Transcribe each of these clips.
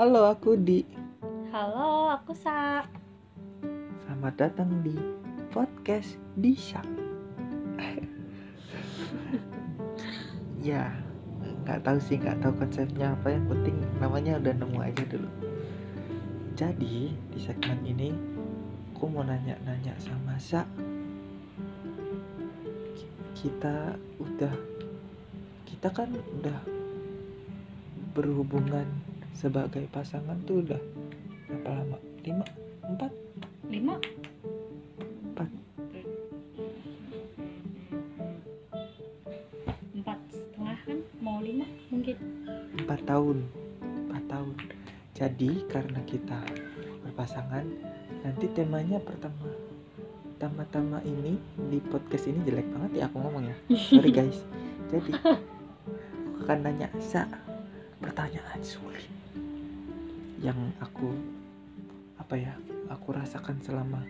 Halo, aku Di. Halo, aku Sa. Selamat datang di podcast Disa. ya, nggak tahu sih, nggak tahu konsepnya apa. Yang penting namanya udah nemu aja dulu. Jadi di segmen ini, aku mau nanya-nanya sama Sa. Kita udah, kita kan udah berhubungan sebagai pasangan tuh udah berapa lama? Lima? Empat? Lima? Empat. Empat setengah kan? Mau lima mungkin. Empat tahun. Empat tahun. Jadi karena kita berpasangan, nanti temanya pertama pertama-tama ini di podcast ini jelek banget ya aku ngomong ya. Sorry guys. Jadi aku akan nanya Sa pertanyaan sulit yang aku apa ya aku rasakan selama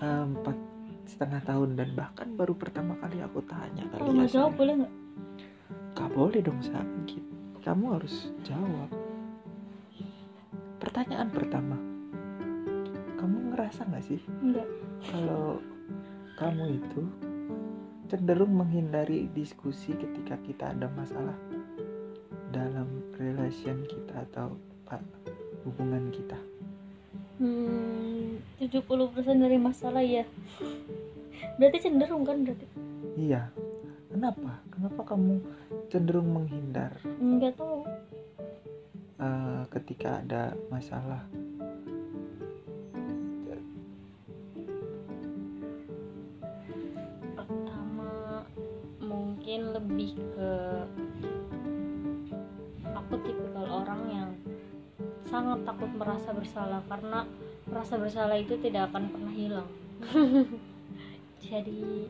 eh, empat setengah tahun dan bahkan baru pertama kali aku tanya kali Kalau ya jawab boleh nggak? Gak boleh dong Sa Gitu. kamu harus jawab pertanyaan pertama kamu ngerasa nggak sih Enggak. kalau kamu itu cenderung menghindari diskusi ketika kita ada masalah dalam relation kita atau apa, hubungan kita. Hmm, 70% dari masalah ya. Berarti cenderung kan berarti? Iya. Kenapa? Kenapa kamu cenderung menghindar Enggak tahu. eh, ketika ada masalah? Pertama mungkin lebih ke sangat takut merasa bersalah karena merasa bersalah itu tidak akan pernah hilang. Jadi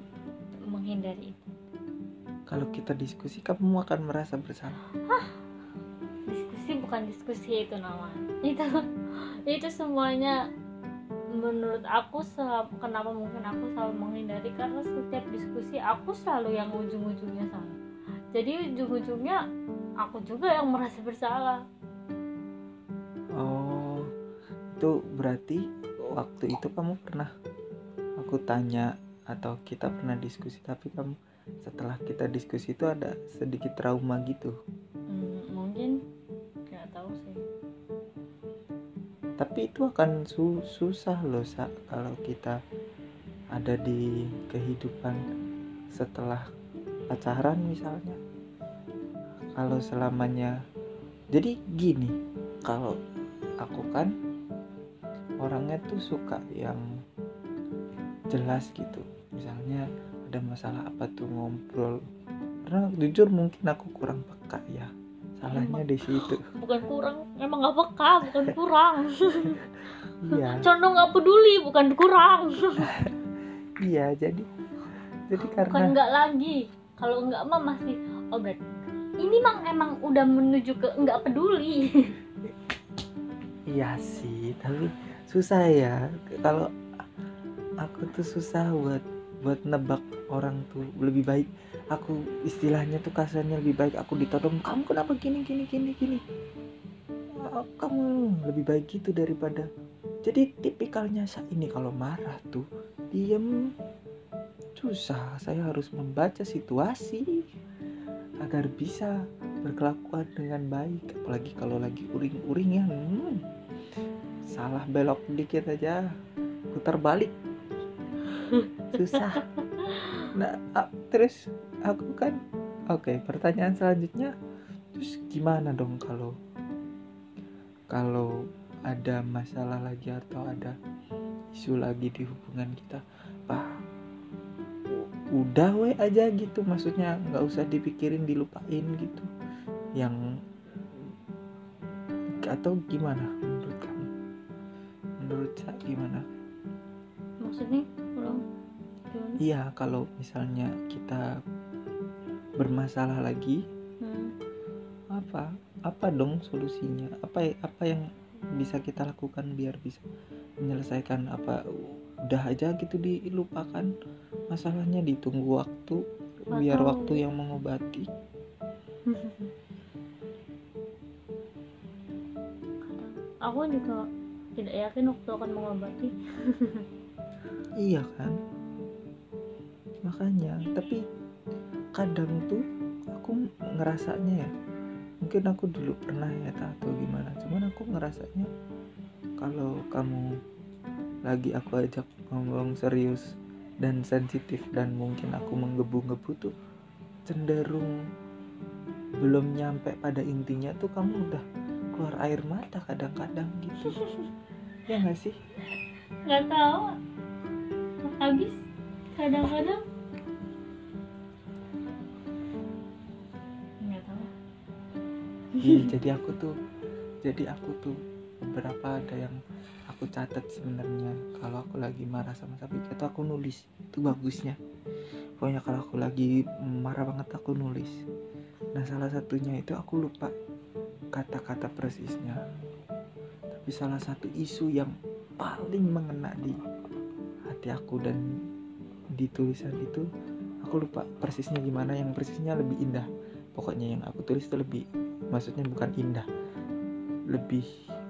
menghindari itu. Kalau kita diskusi, kamu akan merasa bersalah. diskusi bukan diskusi itu namanya itu itu semuanya menurut aku kenapa mungkin aku selalu menghindari karena setiap diskusi aku selalu yang ujung-ujungnya salah jadi ujung-ujungnya aku juga yang merasa bersalah itu berarti waktu itu kamu pernah aku tanya atau kita pernah diskusi, tapi kamu setelah kita diskusi itu ada sedikit trauma gitu. Hmm, mungkin nggak tahu sih tapi itu akan su- susah loh Sa, kalau kita ada di kehidupan setelah pacaran misalnya kalau selamanya jadi gini kalau aku kan orangnya tuh suka yang jelas gitu. Misalnya ada masalah apa tuh ngobrol. Karena jujur mungkin aku kurang peka ya. Salahnya di situ. bukan kurang emang nggak peka bukan kurang. Iya. Condong nggak peduli bukan kurang. Iya, jadi jadi bukan karena enggak lagi. Kalau enggak mah masih oh berarti ini mang emang udah menuju ke enggak peduli. Iya sih, tapi susah ya. Kalau aku tuh susah buat buat nebak orang tuh lebih baik. Aku istilahnya tuh kasarnya lebih baik aku ditodong kamu kenapa gini gini gini gini? Oh, kamu lebih baik gitu daripada jadi tipikalnya saya ini kalau marah tuh diem. Susah saya harus membaca situasi agar bisa berkelakuan dengan baik. Apalagi kalau lagi uring-uring ya hmm, salah belok dikit aja. Putar balik. Susah. Nah ah, terus aku kan oke pertanyaan selanjutnya. Terus gimana dong kalau kalau ada masalah lagi atau ada isu lagi di hubungan kita? Wah, u- udah we aja gitu. Maksudnya nggak usah dipikirin dilupain gitu. Yang atau gimana saya gimana? Maksudnya ulang gimana? Iya kalau misalnya kita bermasalah lagi Hmm. apa? Apa dong solusinya? Apa apa yang bisa kita lakukan biar bisa menyelesaikan apa? Udah aja gitu dilupakan masalahnya ditunggu waktu biar Atau- waktu yang mengobati. Aku juga tidak yakin waktu akan mengobati. Iya kan? Makanya tapi kadang tuh aku ngerasanya ya mungkin aku dulu pernah ya atau gimana cuman aku ngerasanya kalau kamu lagi aku ajak ngomong serius dan sensitif dan mungkin aku menggebu-gebu tuh cenderung belum nyampe pada intinya tuh kamu udah keluar air mata kadang-kadang gitu. Ya nggak sih? Nggak tahu. Habis kadang-kadang. Nggak tahu. Iya, jadi aku tuh jadi aku tuh beberapa ada yang aku catat sebenarnya. Kalau aku lagi marah sama sapi itu aku nulis. Itu bagusnya. Pokoknya kalau aku lagi marah banget aku nulis. Nah salah satunya itu aku lupa kata-kata persisnya. Tapi salah satu isu yang paling mengena di hati aku dan di tulisan itu aku lupa persisnya gimana. Yang persisnya lebih indah. Pokoknya yang aku tulis itu lebih maksudnya bukan indah. Lebih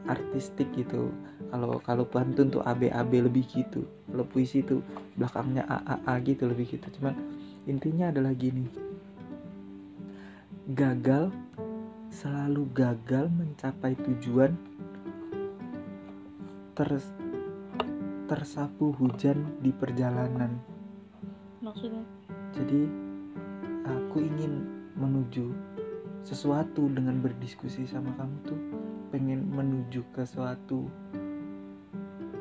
artistik gitu. Kalau kalau pantun tuh AB AB lebih gitu. Kalau puisi itu belakangnya A A A gitu lebih gitu. Cuman intinya adalah gini. Gagal selalu gagal mencapai tujuan. Ter tersapu hujan di perjalanan. Maksudnya? Jadi aku ingin menuju sesuatu dengan berdiskusi sama kamu tuh. Pengen menuju ke suatu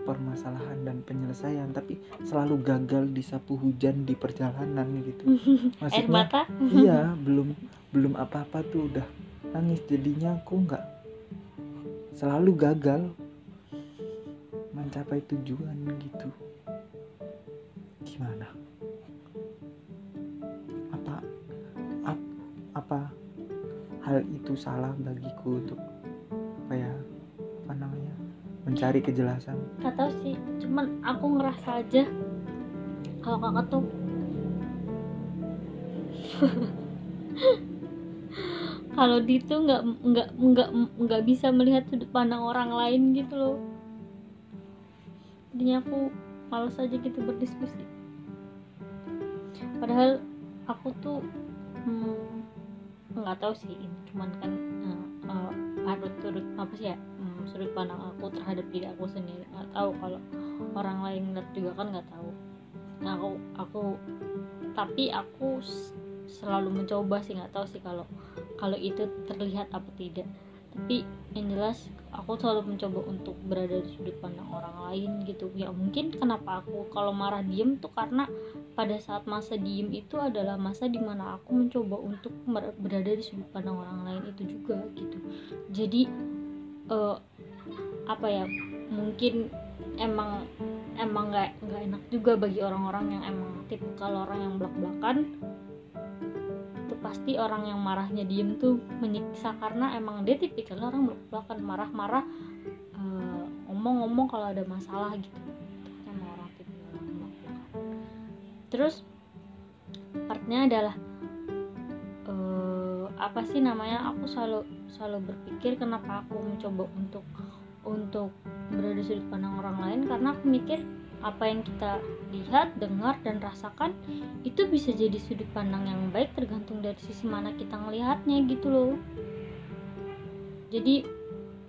permasalahan dan penyelesaian tapi selalu gagal disapu hujan di perjalanan gitu. Air mata? iya belum belum apa-apa tuh udah nangis jadinya aku nggak selalu gagal mencapai tujuan gitu. Gimana? Apa ap- apa hal itu salah bagiku untuk apa ya apa namanya mencari kejelasan? Gak tau sih cuman aku ngerasa aja kalau kakak tuh kalau di tuh nggak nggak nggak nggak bisa melihat sudut pandang orang lain gitu loh. Jadinya aku males aja gitu berdiskusi. Padahal aku tuh hmm, nggak tahu sih. Ini cuman kan uh, turut apa sih ya hmm, sudut pandang aku terhadap diri aku sendiri. Nggak tahu kalau orang lain ngeliat juga kan nggak tahu. Nah aku aku tapi aku selalu mencoba sih nggak tahu sih kalau kalau itu terlihat apa tidak. Tapi yang jelas aku selalu mencoba untuk berada di sudut pandang orang lain gitu. Ya mungkin kenapa aku kalau marah diem tuh karena pada saat masa diem itu adalah masa di mana aku mencoba untuk berada di sudut pandang orang lain itu juga gitu. Jadi eh, apa ya mungkin emang emang nggak nggak enak juga bagi orang-orang yang emang tipe kalau orang yang belak belakan pasti orang yang marahnya diem tuh menyiksa karena emang dia tipikal orang belak belakan marah-marah eh, ngomong-ngomong kalau ada masalah gitu. Emang orang terus partnya adalah eh, apa sih namanya aku selalu selalu berpikir kenapa aku mencoba untuk untuk berada sudut pandang orang lain karena aku mikir apa yang kita lihat, dengar dan rasakan itu bisa jadi sudut pandang yang baik tergantung dari sisi mana kita ngelihatnya gitu loh. Jadi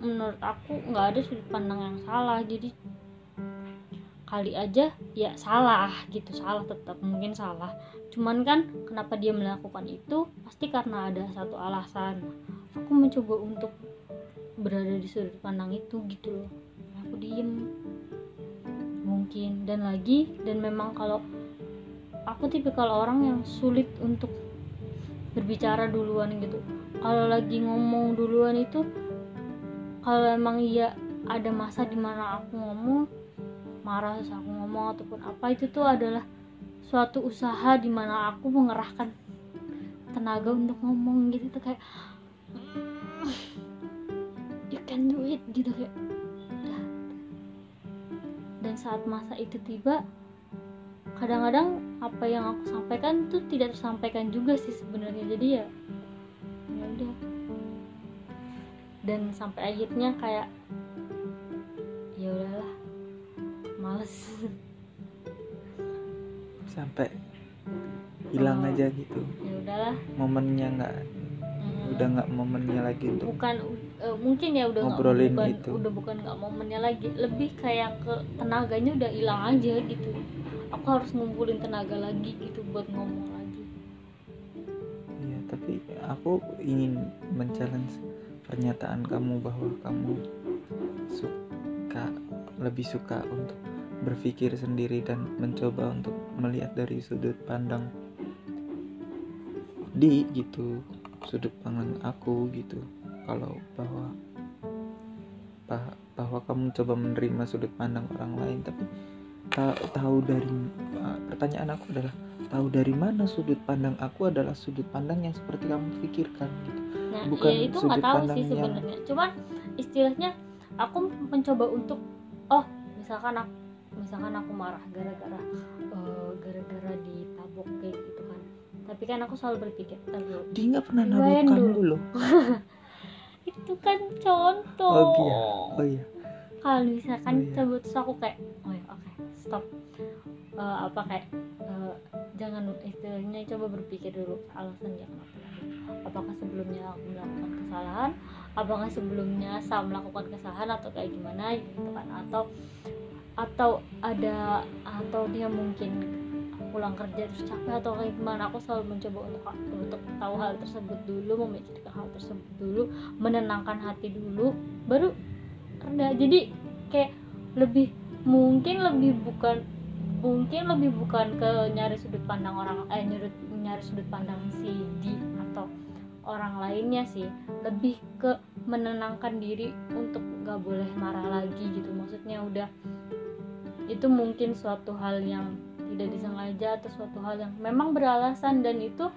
menurut aku nggak ada sudut pandang yang salah. Jadi kali aja ya salah gitu. Salah tetap mungkin salah. Cuman kan kenapa dia melakukan itu? Pasti karena ada satu alasan. Aku mencoba untuk berada di sudut pandang itu gitu loh. Aku diem mungkin. Dan lagi dan memang kalau aku tipikal orang yang sulit untuk berbicara duluan gitu. Kalau lagi ngomong duluan itu kalau emang iya ada masa di mana aku ngomong marah terus aku ngomong ataupun apa itu tuh adalah suatu usaha di mana aku mengerahkan tenaga untuk ngomong gitu. Tuh kayak "Mm, you can do it gitu kayak. Dan saat masa itu tiba kadang-kadang apa yang aku sampaikan tuh tidak tersampaikan juga sih sebenarnya jadi ya ya udah dan sampai akhirnya kayak ya udahlah males sampai hilang Oh. aja gitu ya udahlah momennya nggak Mm. udah nggak momennya lagi untuk bukan eh, mungkin ya udah nggak Ngobrolin bukan itu. udah bukan nggak momennya lagi. Lebih kayak ke tenaganya udah hilang aja gitu. Aku harus ngumpulin tenaga lagi gitu buat ngomong lagi. Iya, tapi aku ingin men-challenge pernyataan kamu bahwa kamu suka lebih suka untuk berpikir sendiri dan mencoba untuk melihat dari sudut pandang di gitu sudut pandang aku gitu kalau bahwa bah- bahwa kamu coba menerima sudut pandang orang lain tapi ta- tahu dari uh, pertanyaan aku adalah tahu dari mana sudut pandang aku adalah sudut pandang yang seperti kamu pikirkan gitu. nah Bukan ya itu sudut tahu pandang sih yang- sebenarnya cuman istilahnya aku mencoba untuk oh misalkan aku misalkan aku marah gara-gara eh, gara-gara ditabok kayak gitu kan tapi kan aku selalu berpikir "Ntar dulu, Dia nggak pernah Rewind nabok kamu dulu. loh. itu kan contoh. Oh iya, oh. Iya. kalau misalkan Oh, iya. aku kayak oh ya oke stop. Eh, apa kayak eh, jangan istilahnya coba berpikir dulu alasannya kenapa. Apakah sebelumnya aku melakukan kesalahan? Apakah sebelumnya saya melakukan kesalahan atau kayak gimana gitu kan? Atau atau ada atau dia mungkin pulang kerja terus capek atau kayak gimana aku selalu mencoba untuk untuk tahu hal tersebut dulu memikirkan hal tersebut dulu menenangkan hati dulu baru reda jadi kayak lebih mungkin lebih bukan mungkin lebih bukan ke nyari sudut pandang orang eh nyari, nyari sudut pandang si di atau orang lainnya sih. Lebih ke menenangkan diri untuk nggak boleh marah lagi gitu. Maksudnya udah itu mungkin suatu hal yang tidak disengaja atau suatu hal yang memang beralasan dan itu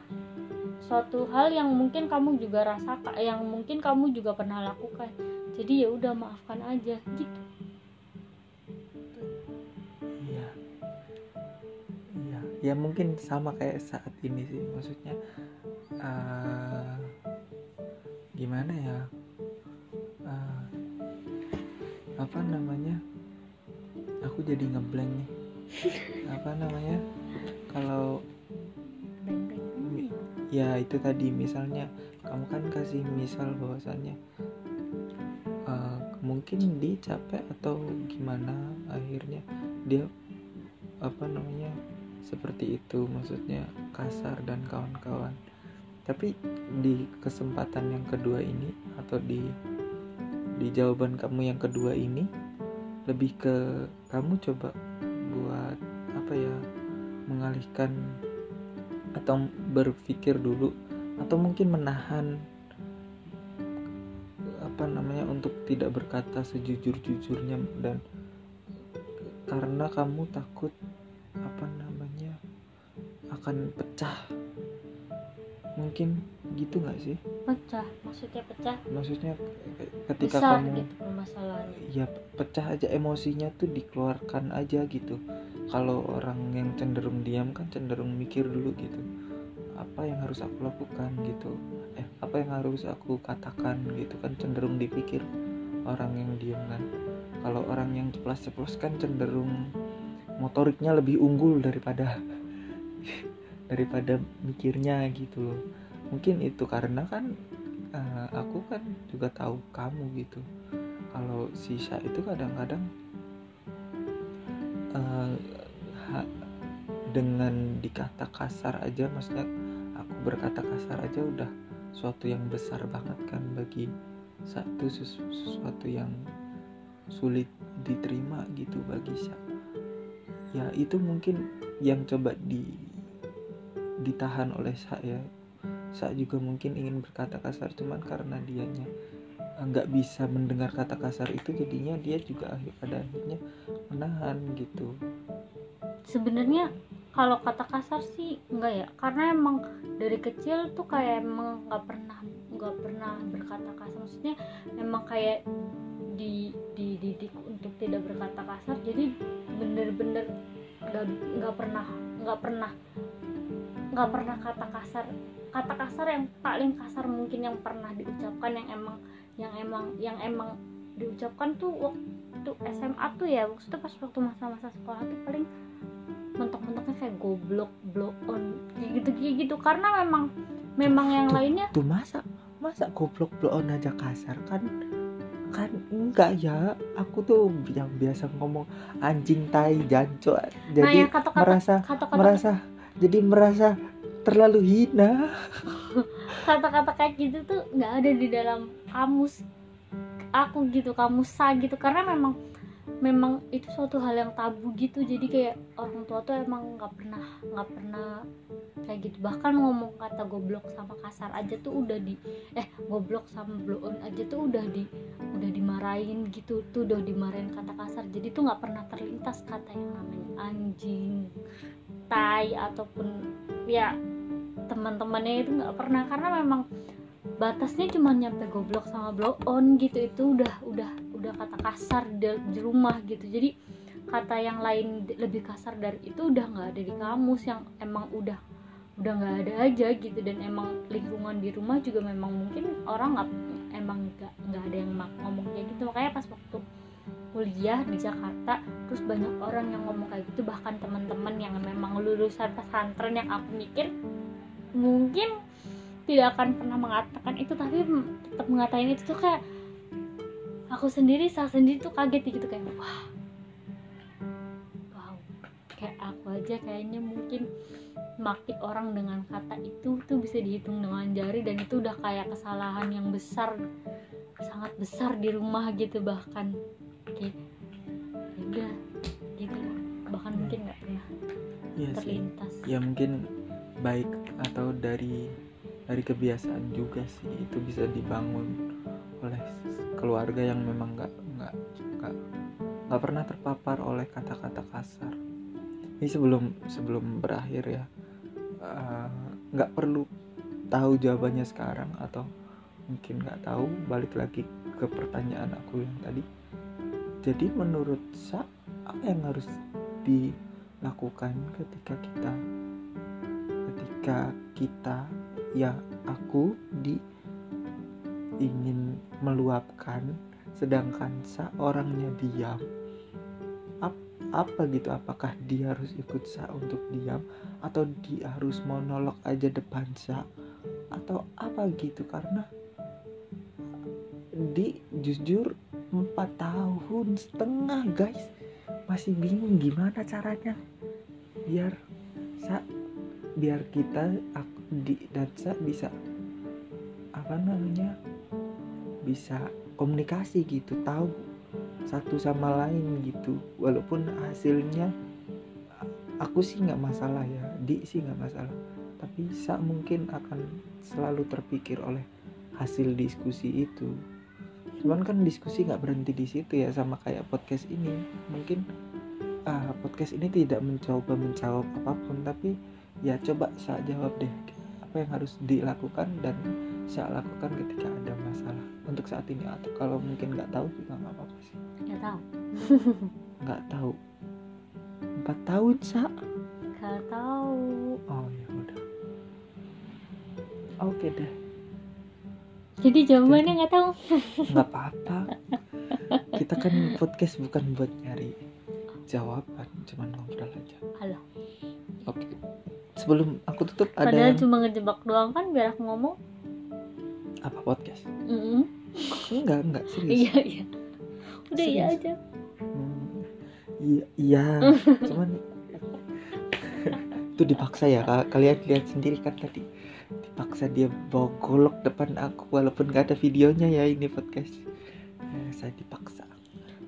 suatu hal yang mungkin kamu juga rasakan yang mungkin kamu juga pernah lakukan jadi ya udah maafkan aja gitu Iya. Iya, ya mungkin sama kayak saat ini sih. Maksudnya eh, gimana ya? Eh, apa namanya? Aku jadi ngeblank nih. Apa namanya? Kalau ya itu tadi. Misalnya kamu kan kasih misal bahwasannya eh, mungkin dia capek atau gimana akhirnya dia apa namanya seperti itu. Maksudnya kasar dan kawan-kawan. Tapi di kesempatan yang kedua ini atau di di jawaban kamu yang kedua ini lebih ke kamu coba buat apa ya mengalihkan atau berpikir dulu atau mungkin menahan apa namanya untuk tidak berkata sejujur-jujurnya dan karena kamu takut apa namanya akan pecah. Mungkin gitu nggak sih pecah maksudnya pecah? Maksudnya ketika besar kamu gitu ya pecah aja emosinya tuh dikeluarkan aja gitu. Kalau orang yang cenderung diam kan cenderung mikir dulu gitu apa yang harus aku lakukan gitu? Eh apa yang harus aku katakan gitu kan cenderung dipikir orang yang diam kan. Kalau orang yang ceplas-ceplos kan cenderung motoriknya lebih unggul daripada daripada mikirnya gitu loh mungkin itu karena kan eh, aku kan juga tahu kamu gitu. Kalau sisa itu kadang-kadang ha- dengan dikata kasar aja maksudnya aku berkata kasar aja udah suatu yang besar banget kan bagi satu sesu- sesuatu yang sulit diterima gitu bagi Sa ya itu mungkin yang coba di ditahan oleh saya saya juga mungkin ingin berkata kasar cuman karena dianya eh, nggak bisa mendengar kata kasar itu jadinya dia juga akhir pada akhirnya menahan gitu. Sebenarnya kalau kata kasar sih enggak ya karena emang dari kecil tuh kayak emang nggak pernah nggak pernah berkata kasar. Maksudnya emang kayak di dididik untuk tidak berkata kasar jadi bener-bener nggak nggak pernah nggak pernah nggak pernah kata kasar kata kasar yang paling kasar mungkin yang pernah diucapkan yang emang yang emang yang emang diucapkan tuh wak- waktu SMA tuh ya. Maksudnya pas waktu masa-masa sekolah tuh paling mentok-mentoknya kayak goblok blow on kayak gitu kayak gitu. Karena memang memang yang Tuh, lainnya tuh masa masa goblok blow on aja kasar? Kan kan enggak ya. Aku tuh yang biasa ngomong anjing tai janco nah jadi yang kata-kata merasa kata-kata merasa jadi merasa terlalu hina. Kata-kata kayak gitu tuh nggak ada di dalam kamus aku gitu kamus sa gitu. Karena memang memang itu suatu hal yang tabu gitu. Jadi kayak orang tua tuh emang nggak pernah nggak pernah kayak gitu. Bahkan ngomong kata goblok sama kasar aja tuh udah di eh goblok sama blow on aja tuh udah di udah dimarahin gitu. Tuh udah dimarahin kata kasar. Jadi tuh nggak pernah terlintas kata yang namanya anjing tai ataupun ya teman-temannya itu nggak pernah karena memang batasnya cuma nyampe goblok sama blow on gitu itu udah udah udah kata kasar di, rumah gitu. Jadi kata yang lain lebih kasar dari itu udah nggak ada di kamus yang emang udah udah nggak ada aja gitu. Dan emang lingkungan di rumah juga memang mungkin orang nggak emang nggak nggak ada yang ngomong kayak gitu. Makanya pas waktu kuliah di Jakarta terus banyak orang yang ngomong kayak gitu. Bahkan teman-teman yang memang lulusan pesantren yang aku mikir mungkin tidak akan pernah mengatakan itu tapi tetap mengatain itu tuh kayak aku sendiri saya sendiri tuh kaget gitu kayak wah wow. Kayak aku aja kayaknya mungkin maki orang dengan kata itu tuh bisa dihitung dengan jari dan itu udah kayak kesalahan yang besar sangat besar di rumah gitu bahkan. Kayak ya udah gitu. Bahkan mungkin nggak pernah sih. terlintas. Ya mungkin baik atau dari dari kebiasaan juga sih itu bisa dibangun oleh keluarga yang memang nggak nggak nggak nggak pernah terpapar oleh kata-kata kasar. Ini sebelum sebelum berakhir ya eh, nggak perlu tahu jawabannya sekarang atau mungkin nggak tahu balik lagi ke pertanyaan aku yang tadi. Jadi menurut sa apa yang harus dilakukan ketika kita ketika kita ya aku di ingin meluapkan sedangkan sa orangnya diam. Ap- apa gitu? Apakah dia harus ikut sa untuk diam? Atau dia harus monolog aja depan sa? Atau apa gitu? Karena di jujur empat tahun setengah guys. Masih bingung gimana caranya biar biar kita aku di dan sa bisa apa namanya bisa komunikasi gitu tahu satu sama lain gitu. Walaupun hasilnya aku sih nggak masalah ya di sih nggak masalah. Tapi sa mungkin akan selalu terpikir oleh hasil diskusi itu. Cuman kan diskusi nggak berhenti di situ ya sama kayak podcast ini. Mungkin ah, podcast ini tidak mencoba menjawab apa pun tapi ya coba saya jawab deh. Apa yang harus dilakukan dan saya lakukan ketika ada masalah untuk saat ini? Atau kalau mungkin nggak tahu juga nggak apa-apa sih. Nggak tahu. Nggak tahu. Empat tahun sa. Nggak tahu. Oh ya udah. Oke deh. Jadi jawabannya nggak tahu. Nggak apa-apa. Kita kan podcast bukan buat nyari jawaban cuman ngobrol aja. Alah. Sebelum aku tutup ada padahal yang cuma ngejebak doang kan biar aku ngomong. Apa podcast? Mm-mm. enggak enggak serius. Iya iya. Udah iya aja. Hmm, iya iya. Cuman itu dipaksa ya Ka- kalian lihat sendiri kan tadi. Dipaksa dia bawa golok depan aku walaupun gak ada videonya ya ini podcast. Eh, saya dipaksa.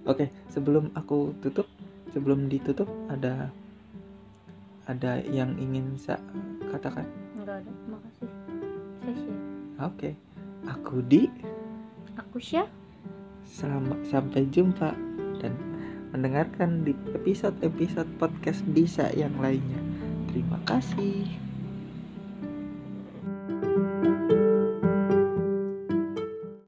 Oke sebelum aku tutup sebelum ditutup ada ada yang ingin saya katakan? Nggak ada makasih. Saya oke. Aku di. Aku share Selamat sampai jumpa. Dan mendengarkan di episode-episode podcast bisa yang lainnya. Terima kasih.